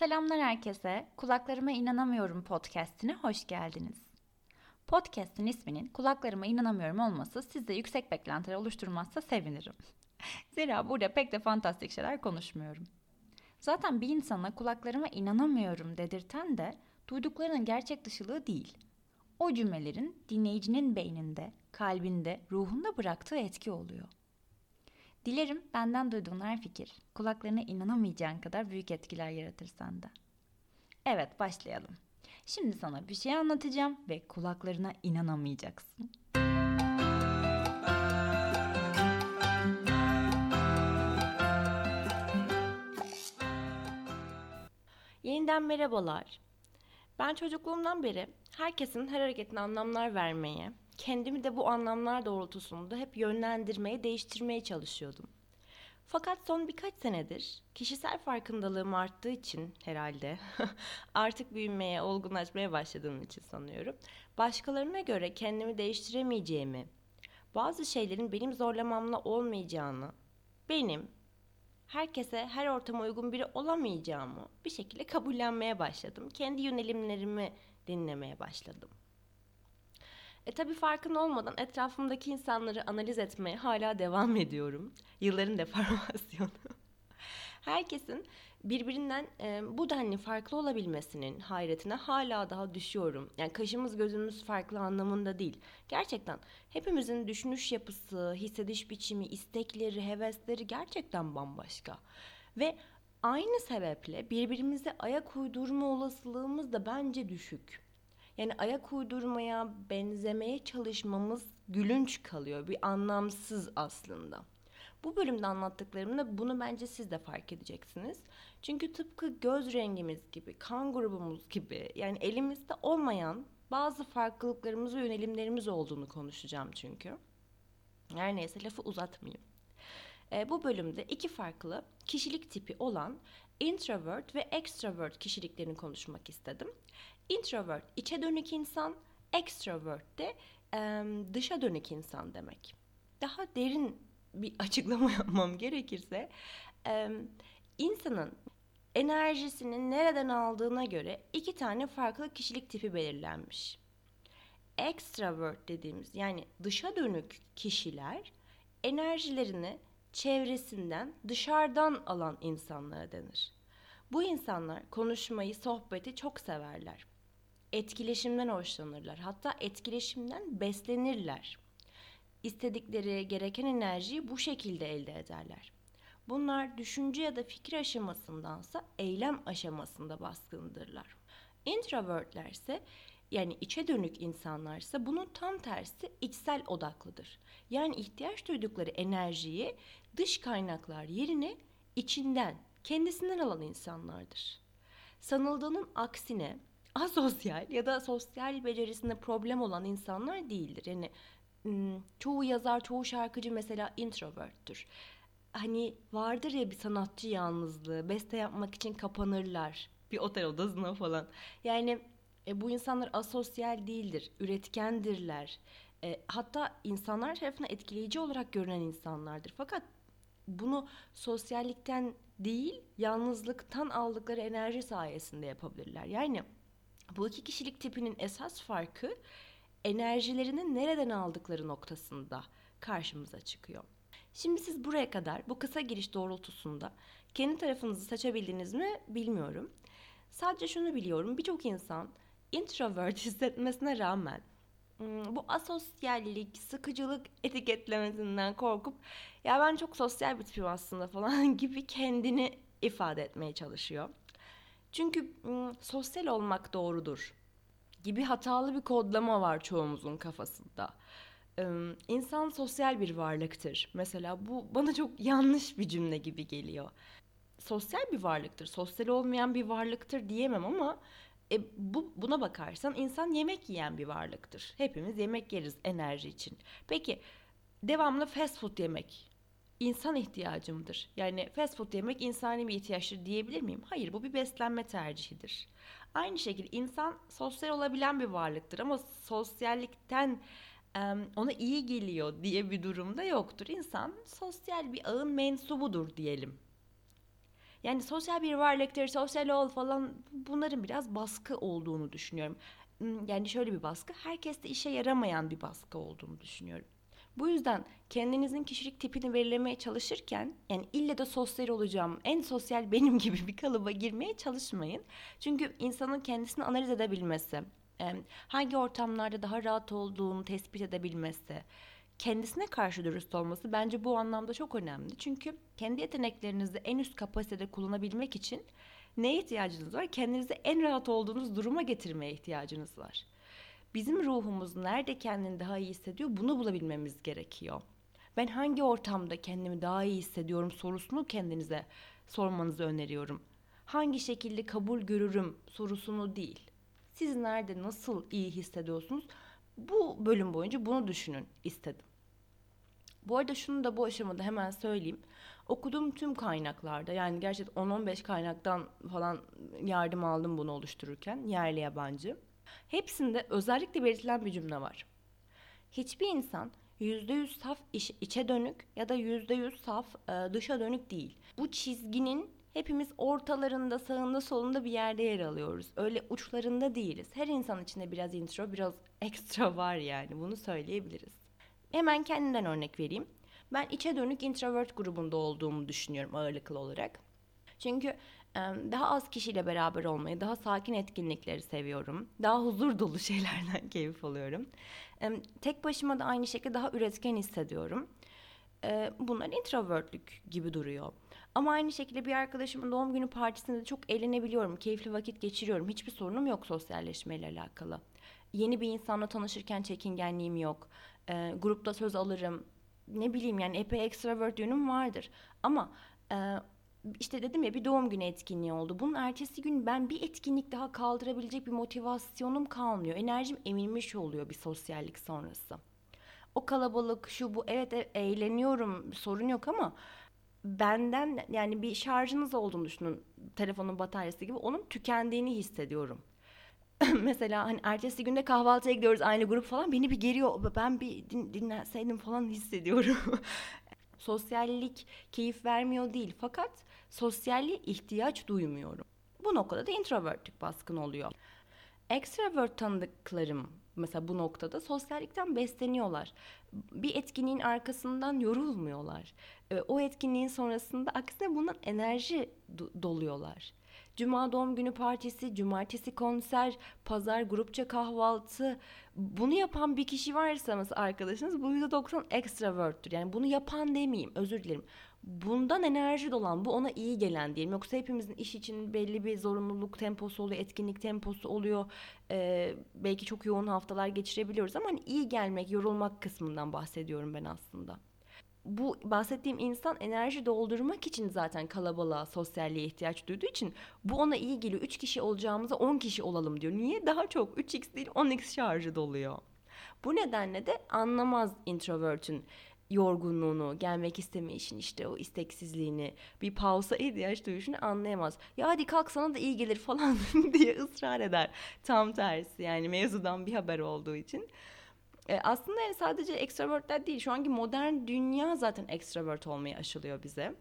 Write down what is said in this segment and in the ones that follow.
Selamlar herkese. Kulaklarıma inanamıyorum podcast'ine hoş geldiniz. Podcast'in isminin kulaklarıma inanamıyorum olması sizde yüksek beklentiler oluşturmazsa sevinirim. Zira burada pek de fantastik şeyler konuşmuyorum. Zaten bir insana kulaklarıma inanamıyorum dedirten de duyduklarının gerçek dışılığı değil. O cümlelerin dinleyicinin beyninde, kalbinde, ruhunda bıraktığı etki oluyor. Dilerim benden duyduğun her fikir kulaklarına inanamayacağın kadar büyük etkiler yaratır sende. Evet başlayalım. Şimdi sana bir şey anlatacağım ve kulaklarına inanamayacaksın. Yeniden merhabalar. Ben çocukluğumdan beri herkesin her hareketine anlamlar vermeye, kendimi de bu anlamlar doğrultusunda hep yönlendirmeye, değiştirmeye çalışıyordum. Fakat son birkaç senedir kişisel farkındalığım arttığı için herhalde artık büyümeye, olgunlaşmaya başladığım için sanıyorum. Başkalarına göre kendimi değiştiremeyeceğimi, bazı şeylerin benim zorlamamla olmayacağını, benim herkese her ortama uygun biri olamayacağımı bir şekilde kabullenmeye başladım. Kendi yönelimlerimi dinlemeye başladım. E tabi farkında olmadan etrafımdaki insanları analiz etmeye hala devam ediyorum. Yılların deformasyonu. Herkesin birbirinden e, bu denli farklı olabilmesinin hayretine hala daha düşüyorum. Yani kaşımız gözümüz farklı anlamında değil. Gerçekten hepimizin düşünüş yapısı, hissediş biçimi, istekleri, hevesleri gerçekten bambaşka. Ve aynı sebeple birbirimize ayak uydurma olasılığımız da bence düşük. Yani ayak uydurmaya, benzemeye çalışmamız gülünç kalıyor. Bir anlamsız aslında. Bu bölümde anlattıklarımda bunu bence siz de fark edeceksiniz. Çünkü tıpkı göz rengimiz gibi, kan grubumuz gibi yani elimizde olmayan bazı farklılıklarımız ve yönelimlerimiz olduğunu konuşacağım çünkü. Her neyse lafı uzatmayayım. E, bu bölümde iki farklı kişilik tipi olan introvert ve extrovert kişiliklerini konuşmak istedim. Introvert içe dönük insan, extrovert de e, dışa dönük insan demek. Daha derin bir açıklama yapmam gerekirse e, insanın enerjisini nereden aldığına göre iki tane farklı kişilik tipi belirlenmiş. Extrovert dediğimiz yani dışa dönük kişiler enerjilerini çevresinden, dışarıdan alan insanlara denir. Bu insanlar konuşmayı, sohbeti çok severler. Etkileşimden hoşlanırlar. Hatta etkileşimden beslenirler. İstedikleri gereken enerjiyi bu şekilde elde ederler. Bunlar düşünce ya da fikir aşamasındansa eylem aşamasında baskındırlar. Introvertler ise yani içe dönük insanlarsa bunun tam tersi içsel odaklıdır. Yani ihtiyaç duydukları enerjiyi dış kaynaklar yerine içinden, kendisinden alan insanlardır. Sanıldığının aksine asosyal ya da sosyal becerisinde problem olan insanlar değildir. Yani çoğu yazar, çoğu şarkıcı mesela introverttür. Hani vardır ya bir sanatçı yalnızlığı, beste yapmak için kapanırlar bir otel odasına falan. Yani e, bu insanlar asosyal değildir, üretkendirler. E, hatta insanlar tarafından etkileyici olarak görünen insanlardır. Fakat bunu sosyallikten değil, yalnızlıktan aldıkları enerji sayesinde yapabilirler. Yani bu iki kişilik tipinin esas farkı enerjilerini nereden aldıkları noktasında karşımıza çıkıyor. Şimdi siz buraya kadar bu kısa giriş doğrultusunda kendi tarafınızı seçebildiniz mi bilmiyorum. Sadece şunu biliyorum birçok insan introvert hissetmesine rağmen hmm, bu asosyallik, sıkıcılık etiketlemesinden korkup ya ben çok sosyal bir tipim aslında falan gibi kendini ifade etmeye çalışıyor. Çünkü sosyal olmak doğrudur gibi hatalı bir kodlama var çoğumuzun kafasında. İnsan sosyal bir varlıktır. Mesela bu bana çok yanlış bir cümle gibi geliyor. Sosyal bir varlıktır, sosyal olmayan bir varlıktır diyemem ama e, bu buna bakarsan insan yemek yiyen bir varlıktır. Hepimiz yemek yeriz enerji için. Peki devamlı fast food yemek insan ihtiyacımdır. Yani fast food yemek insani bir ihtiyaçtır diyebilir miyim? Hayır bu bir beslenme tercihidir. Aynı şekilde insan sosyal olabilen bir varlıktır ama sosyallikten ona iyi geliyor diye bir durumda yoktur. İnsan sosyal bir ağın mensubudur diyelim. Yani sosyal bir varlıktır, sosyal ol falan bunların biraz baskı olduğunu düşünüyorum. Hmm, yani şöyle bir baskı, herkeste işe yaramayan bir baskı olduğunu düşünüyorum. Bu yüzden kendinizin kişilik tipini belirlemeye çalışırken yani ille de sosyal olacağım, en sosyal benim gibi bir kalıba girmeye çalışmayın. Çünkü insanın kendisini analiz edebilmesi, hangi ortamlarda daha rahat olduğunu tespit edebilmesi, kendisine karşı dürüst olması bence bu anlamda çok önemli. Çünkü kendi yeteneklerinizi en üst kapasitede kullanabilmek için neye ihtiyacınız var? Kendinizi en rahat olduğunuz duruma getirmeye ihtiyacınız var. Bizim ruhumuz nerede kendini daha iyi hissediyor bunu bulabilmemiz gerekiyor. Ben hangi ortamda kendimi daha iyi hissediyorum sorusunu kendinize sormanızı öneriyorum. Hangi şekilde kabul görürüm sorusunu değil. Siz nerede nasıl iyi hissediyorsunuz? Bu bölüm boyunca bunu düşünün istedim. Bu arada şunu da bu aşamada hemen söyleyeyim. Okuduğum tüm kaynaklarda yani gerçekten 10-15 kaynaktan falan yardım aldım bunu oluştururken yerli yabancı. Hepsinde özellikle belirtilen bir cümle var. Hiçbir insan %100 saf iç, içe dönük ya da %100 saf e, dışa dönük değil. Bu çizginin hepimiz ortalarında, sağında, solunda bir yerde yer alıyoruz. Öyle uçlarında değiliz. Her insan içinde biraz intro, biraz ekstra var yani. Bunu söyleyebiliriz. Hemen kendimden örnek vereyim. Ben içe dönük introvert grubunda olduğumu düşünüyorum ağırlıklı olarak. Çünkü daha az kişiyle beraber olmayı, daha sakin etkinlikleri seviyorum. Daha huzur dolu şeylerden keyif alıyorum. Tek başıma da aynı şekilde daha üretken hissediyorum. Bunlar introvertlük gibi duruyor. Ama aynı şekilde bir arkadaşımın doğum günü partisinde de çok eğlenebiliyorum. Keyifli vakit geçiriyorum. Hiçbir sorunum yok sosyalleşmeyle alakalı. Yeni bir insanla tanışırken çekingenliğim yok. Grupta söz alırım. Ne bileyim yani epey extrovert yönüm vardır. Ama işte dedim ya bir doğum günü etkinliği oldu. Bunun ertesi gün ben bir etkinlik daha kaldırabilecek bir motivasyonum kalmıyor. Enerjim emilmiş oluyor bir sosyallik sonrası. O kalabalık şu bu evet e, eğleniyorum sorun yok ama benden yani bir şarjınız olduğunu düşünün telefonun bataryası gibi onun tükendiğini hissediyorum. Mesela hani ertesi günde kahvaltıya gidiyoruz aynı grup falan beni bir geriyor. Ben bir din, dinlenseydim falan hissediyorum. Sosyallik keyif vermiyor değil fakat sosyalliğe ihtiyaç duymuyorum. Bu noktada da introvertlik baskın oluyor. Extrovert tanıdıklarım mesela bu noktada sosyallikten besleniyorlar. Bir etkinliğin arkasından yorulmuyorlar. Ee, o etkinliğin sonrasında aksine bundan enerji doluyorlar. Cuma doğum günü partisi, cumartesi konser, pazar grupça kahvaltı. Bunu yapan bir kişi varsa mesela arkadaşınız bu %90 extrovert'tür. Yani bunu yapan demeyeyim özür dilerim. Bundan enerji dolan, bu ona iyi gelen diyelim. Yoksa hepimizin iş için belli bir zorunluluk temposu oluyor, etkinlik temposu oluyor. Ee, belki çok yoğun haftalar geçirebiliyoruz ama hani iyi gelmek, yorulmak kısmından bahsediyorum ben aslında bu bahsettiğim insan enerji doldurmak için zaten kalabalığa, sosyalliğe ihtiyaç duyduğu için bu ona iyi geliyor. 3 kişi olacağımıza 10 kişi olalım diyor. Niye? Daha çok 3x değil 10x şarjı doluyor. Bu nedenle de anlamaz introvert'ün yorgunluğunu, gelmek istemeyişin işte o isteksizliğini, bir pausa ihtiyaç duyuşunu anlayamaz. Ya hadi kalk sana da iyi gelir falan diye ısrar eder. Tam tersi yani mevzudan bir haber olduğu için. E, aslında sadece extrovertler değil. Şu anki modern dünya zaten extrovert olmayı aşılıyor bize.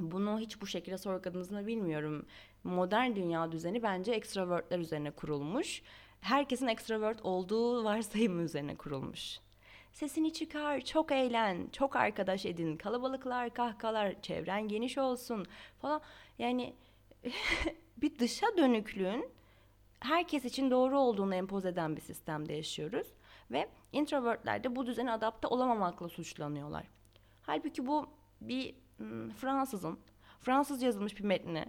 Bunu hiç bu şekilde sorguladınız bilmiyorum. Modern dünya düzeni bence extrovertler üzerine kurulmuş. Herkesin extrovert olduğu varsayımı üzerine kurulmuş. Sesini çıkar, çok eğlen, çok arkadaş edin, kalabalıklar, kahkahalar, çevren geniş olsun falan. Yani bir dışa dönüklüğün herkes için doğru olduğunu empoze eden bir sistemde yaşıyoruz. Ve introvertler de bu düzene adapte olamamakla suçlanıyorlar. Halbuki bu bir hmm, Fransızın Fransız yazılmış bir metni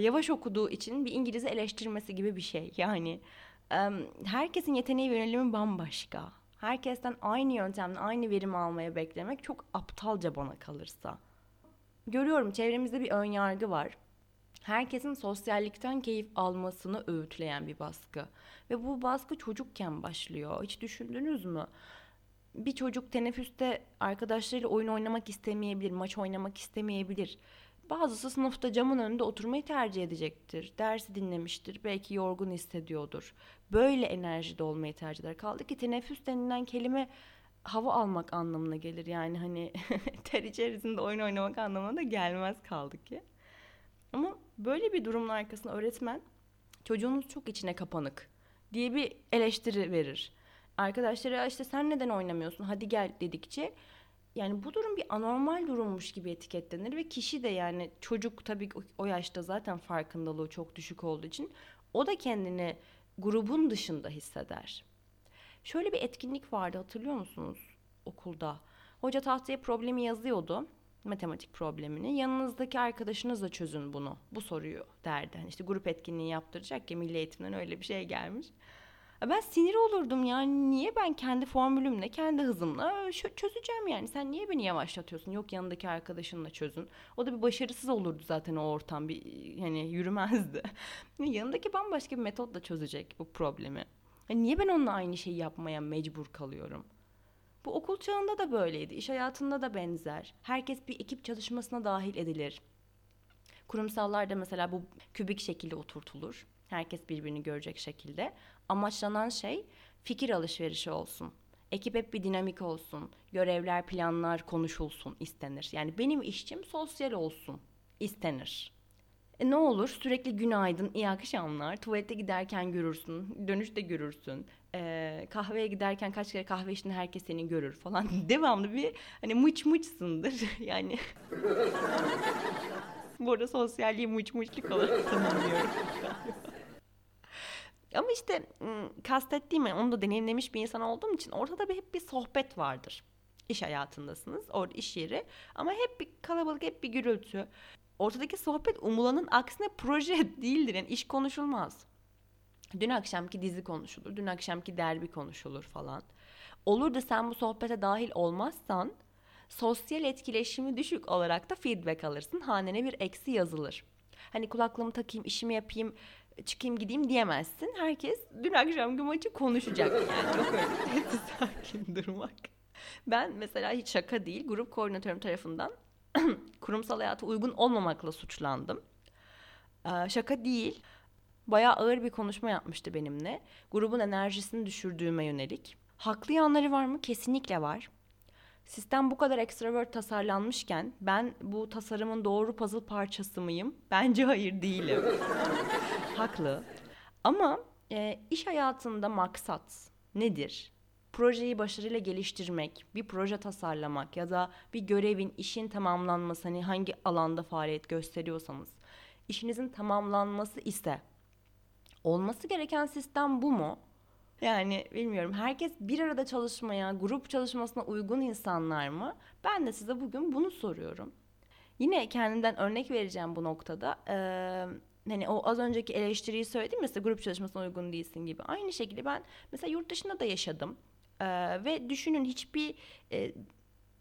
yavaş okuduğu için bir İngilizce eleştirmesi gibi bir şey. Yani herkesin yeteneği ve yönelimi bambaşka. Herkesten aynı yöntemle aynı verim almaya beklemek çok aptalca bana kalırsa. Görüyorum çevremizde bir ön yargı var herkesin sosyallikten keyif almasını öğütleyen bir baskı. Ve bu baskı çocukken başlıyor. Hiç düşündünüz mü? Bir çocuk teneffüste arkadaşlarıyla oyun oynamak istemeyebilir, maç oynamak istemeyebilir. Bazısı sınıfta camın önünde oturmayı tercih edecektir. Dersi dinlemiştir, belki yorgun hissediyordur. Böyle enerjide olmayı tercih eder. Kaldı ki teneffüs denilen kelime hava almak anlamına gelir. Yani hani ter içerisinde oyun oynamak anlamına da gelmez kaldı ki. Ama böyle bir durumun arkasında öğretmen çocuğunuz çok içine kapanık diye bir eleştiri verir. Arkadaşları işte sen neden oynamıyorsun hadi gel dedikçe yani bu durum bir anormal durummuş gibi etiketlenir ve kişi de yani çocuk tabii o yaşta zaten farkındalığı çok düşük olduğu için o da kendini grubun dışında hisseder. Şöyle bir etkinlik vardı hatırlıyor musunuz okulda? Hoca tahtaya problemi yazıyordu matematik problemini. Yanınızdaki arkadaşınızla çözün bunu. Bu soruyu derdi. Hani işte grup etkinliği yaptıracak ya milli eğitimden öyle bir şey gelmiş. Ben sinir olurdum yani niye ben kendi formülümle, kendi hızımla çözeceğim yani. Sen niye beni yavaşlatıyorsun? Yok yanındaki arkadaşınla çözün. O da bir başarısız olurdu zaten o ortam bir hani yürümezdi. yanındaki bambaşka bir metotla çözecek bu problemi. Yani niye ben onunla aynı şeyi yapmaya mecbur kalıyorum? Bu okul çağında da böyleydi. İş hayatında da benzer. Herkes bir ekip çalışmasına dahil edilir. Kurumsallarda mesela bu kübik şekilde oturtulur. Herkes birbirini görecek şekilde. Amaçlanan şey fikir alışverişi olsun. Ekip hep bir dinamik olsun. Görevler, planlar konuşulsun istenir. Yani benim işçim sosyal olsun istenir. E ne olur sürekli günaydın, iyi akşamlar, tuvalete giderken görürsün, dönüşte görürsün, e, kahveye giderken kaç kere kahve içtiğinde herkes seni görür falan. Devamlı bir hani mıç mıçsındır yani. Bu arada sosyalliği mıç mıçlık olarak tanımlıyorum. Ama işte kastettiğim yani onu da deneyimlemiş bir insan olduğum için ortada bir hep bir sohbet vardır. İş hayatındasınız, orada iş yeri ama hep bir kalabalık, hep bir gürültü. Ortadaki sohbet umulanın aksine proje değildir. Yani iş konuşulmaz. Dün akşamki dizi konuşulur, dün akşamki derbi konuşulur falan. Olur da sen bu sohbete dahil olmazsan sosyal etkileşimi düşük olarak da feedback alırsın. Hanene bir eksi yazılır. Hani kulaklığımı takayım, işimi yapayım, çıkayım gideyim diyemezsin. Herkes dün akşamki maçı konuşacak yani. Yok öyle sakin durmak. Ben mesela hiç şaka değil grup koordinatörüm tarafından kurumsal hayata uygun olmamakla suçlandım. Ee, şaka değil. Bayağı ağır bir konuşma yapmıştı benimle. Grubun enerjisini düşürdüğüme yönelik. Haklı yanları var mı? Kesinlikle var. Sistem bu kadar extrovert tasarlanmışken ben bu tasarımın doğru puzzle parçası mıyım? Bence hayır değilim. Haklı. Ama e, iş hayatında maksat nedir? Projeyi başarıyla geliştirmek, bir proje tasarlamak ya da bir görevin, işin tamamlanması hani hangi alanda faaliyet gösteriyorsanız işinizin tamamlanması ise olması gereken sistem bu mu? Yani bilmiyorum herkes bir arada çalışmaya, grup çalışmasına uygun insanlar mı? Ben de size bugün bunu soruyorum. Yine kendimden örnek vereceğim bu noktada. Ee, hani o az önceki eleştiriyi söyledim mesela grup çalışmasına uygun değilsin gibi. Aynı şekilde ben mesela yurt dışında da yaşadım. Ee, ve düşünün hiçbir e,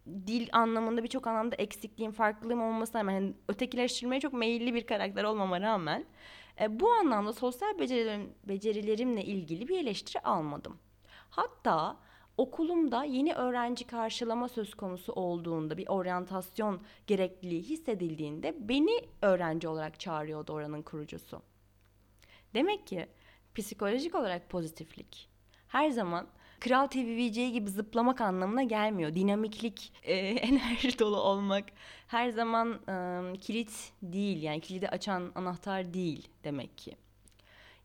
dil anlamında birçok anlamda eksikliğim, farklılığım olmasına rağmen yani ötekileştirmeye çok meyilli bir karakter olmama rağmen e, bu anlamda sosyal becerilerim, becerilerimle ilgili bir eleştiri almadım. Hatta okulumda yeni öğrenci karşılama söz konusu olduğunda bir oryantasyon gerekliliği hissedildiğinde beni öğrenci olarak çağırıyordu oranın kurucusu. Demek ki psikolojik olarak pozitiflik her zaman Kral TV VJ gibi zıplamak anlamına gelmiyor. Dinamiklik, e, enerji dolu olmak her zaman e, kilit değil. Yani kilidi açan anahtar değil demek ki.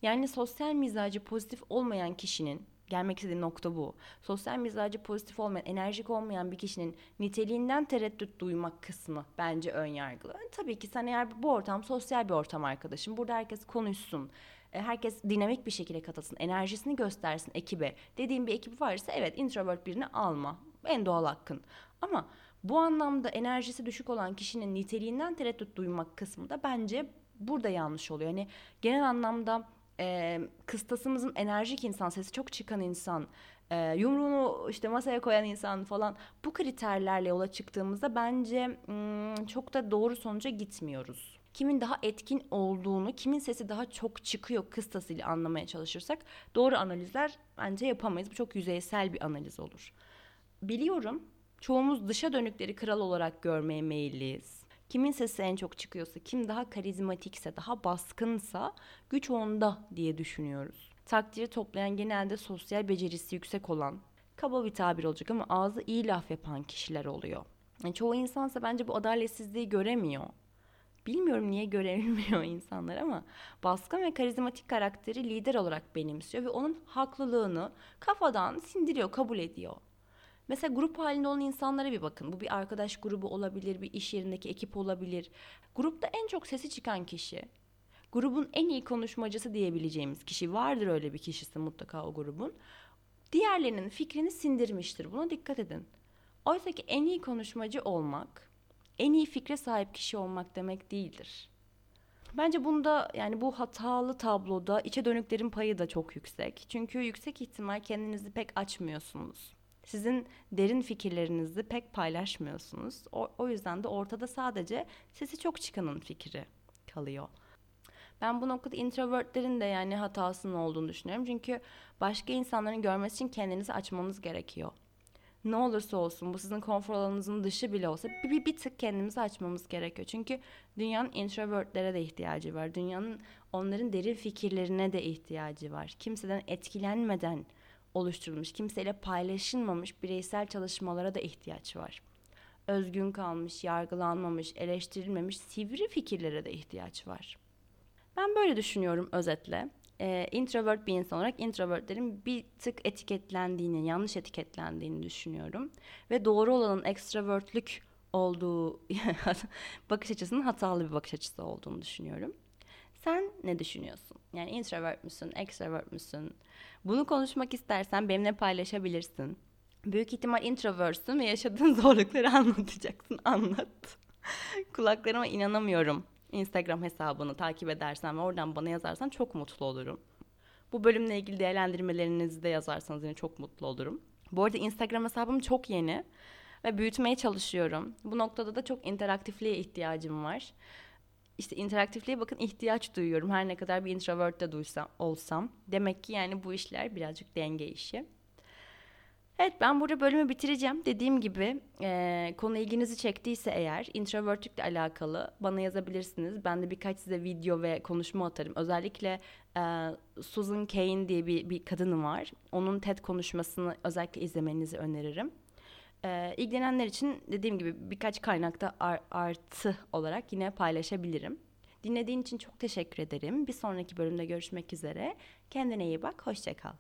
Yani sosyal mizacı pozitif olmayan kişinin gelmek istediği nokta bu. Sosyal mizacı pozitif olmayan, enerjik olmayan bir kişinin niteliğinden tereddüt duymak kısmı bence ön yargılı. Tabii ki sen eğer bu ortam sosyal bir ortam arkadaşım. Burada herkes konuşsun e, herkes dinamik bir şekilde katılsın, enerjisini göstersin ekibe. Dediğim bir ekip varsa evet introvert birini alma. En doğal hakkın. Ama bu anlamda enerjisi düşük olan kişinin niteliğinden tereddüt duymak kısmı da bence burada yanlış oluyor. Yani genel anlamda e, kıstasımızın enerjik insan, sesi çok çıkan insan, e, yumruğunu işte masaya koyan insan falan bu kriterlerle yola çıktığımızda bence çok da doğru sonuca gitmiyoruz kimin daha etkin olduğunu, kimin sesi daha çok çıkıyor kıstasıyla anlamaya çalışırsak doğru analizler bence yapamayız. Bu çok yüzeysel bir analiz olur. Biliyorum çoğumuz dışa dönükleri kral olarak görmeye meyilliyiz. Kimin sesi en çok çıkıyorsa, kim daha karizmatikse, daha baskınsa güç onda diye düşünüyoruz. Takdiri toplayan genelde sosyal becerisi yüksek olan, kaba bir tabir olacak ama ağzı iyi laf yapan kişiler oluyor. Yani çoğu insansa bence bu adaletsizliği göremiyor bilmiyorum niye göremiyor insanlar ama baskın ve karizmatik karakteri lider olarak benimsiyor ve onun haklılığını kafadan sindiriyor, kabul ediyor. Mesela grup halinde olan insanlara bir bakın. Bu bir arkadaş grubu olabilir, bir iş yerindeki ekip olabilir. Grupta en çok sesi çıkan kişi, grubun en iyi konuşmacısı diyebileceğimiz kişi vardır öyle bir kişisi mutlaka o grubun. Diğerlerinin fikrini sindirmiştir. Buna dikkat edin. Oysa ki en iyi konuşmacı olmak, en iyi fikre sahip kişi olmak demek değildir. Bence bunda yani bu hatalı tabloda içe dönüklerin payı da çok yüksek. Çünkü yüksek ihtimal kendinizi pek açmıyorsunuz. Sizin derin fikirlerinizi pek paylaşmıyorsunuz. O, o yüzden de ortada sadece sesi çok çıkanın fikri kalıyor. Ben bu noktada introvertlerin de yani hatasının olduğunu düşünüyorum. Çünkü başka insanların görmesi için kendinizi açmanız gerekiyor. Ne olursa olsun bu sizin konfor alanınızın dışı bile olsa bir, bir, bir tık kendimizi açmamız gerekiyor. Çünkü dünyanın introvertlere de ihtiyacı var. Dünyanın onların derin fikirlerine de ihtiyacı var. Kimseden etkilenmeden oluşturulmuş, kimseyle paylaşılmamış bireysel çalışmalara da ihtiyaç var. Özgün kalmış, yargılanmamış, eleştirilmemiş sivri fikirlere de ihtiyaç var. Ben böyle düşünüyorum özetle. Ee, introvert bir insan olarak introvertlerin bir tık etiketlendiğini, yanlış etiketlendiğini düşünüyorum. Ve doğru olanın extrovertlük olduğu bakış açısının hatalı bir bakış açısı olduğunu düşünüyorum. Sen ne düşünüyorsun? Yani introvert müsün, extrovert müsün? Bunu konuşmak istersen benimle paylaşabilirsin. Büyük ihtimal introvertsin ve yaşadığın zorlukları anlatacaksın. Anlat. Kulaklarıma inanamıyorum. Instagram hesabını takip edersen ve oradan bana yazarsan çok mutlu olurum. Bu bölümle ilgili değerlendirmelerinizi de yazarsanız yine çok mutlu olurum. Bu arada Instagram hesabım çok yeni ve büyütmeye çalışıyorum. Bu noktada da çok interaktifliğe ihtiyacım var. İşte interaktifliğe bakın ihtiyaç duyuyorum. Her ne kadar bir introvert de duysam, olsam. Demek ki yani bu işler birazcık denge işi. Evet ben burada bölümü bitireceğim. Dediğim gibi e, konu ilginizi çektiyse eğer introvertlikle alakalı bana yazabilirsiniz. Ben de birkaç size video ve konuşma atarım. Özellikle e, Susan Cain diye bir, bir kadını var. Onun TED konuşmasını özellikle izlemenizi öneririm. E, ilgilenenler için dediğim gibi birkaç kaynakta ar- artı olarak yine paylaşabilirim. Dinlediğin için çok teşekkür ederim. Bir sonraki bölümde görüşmek üzere. Kendine iyi bak, hoşçakal.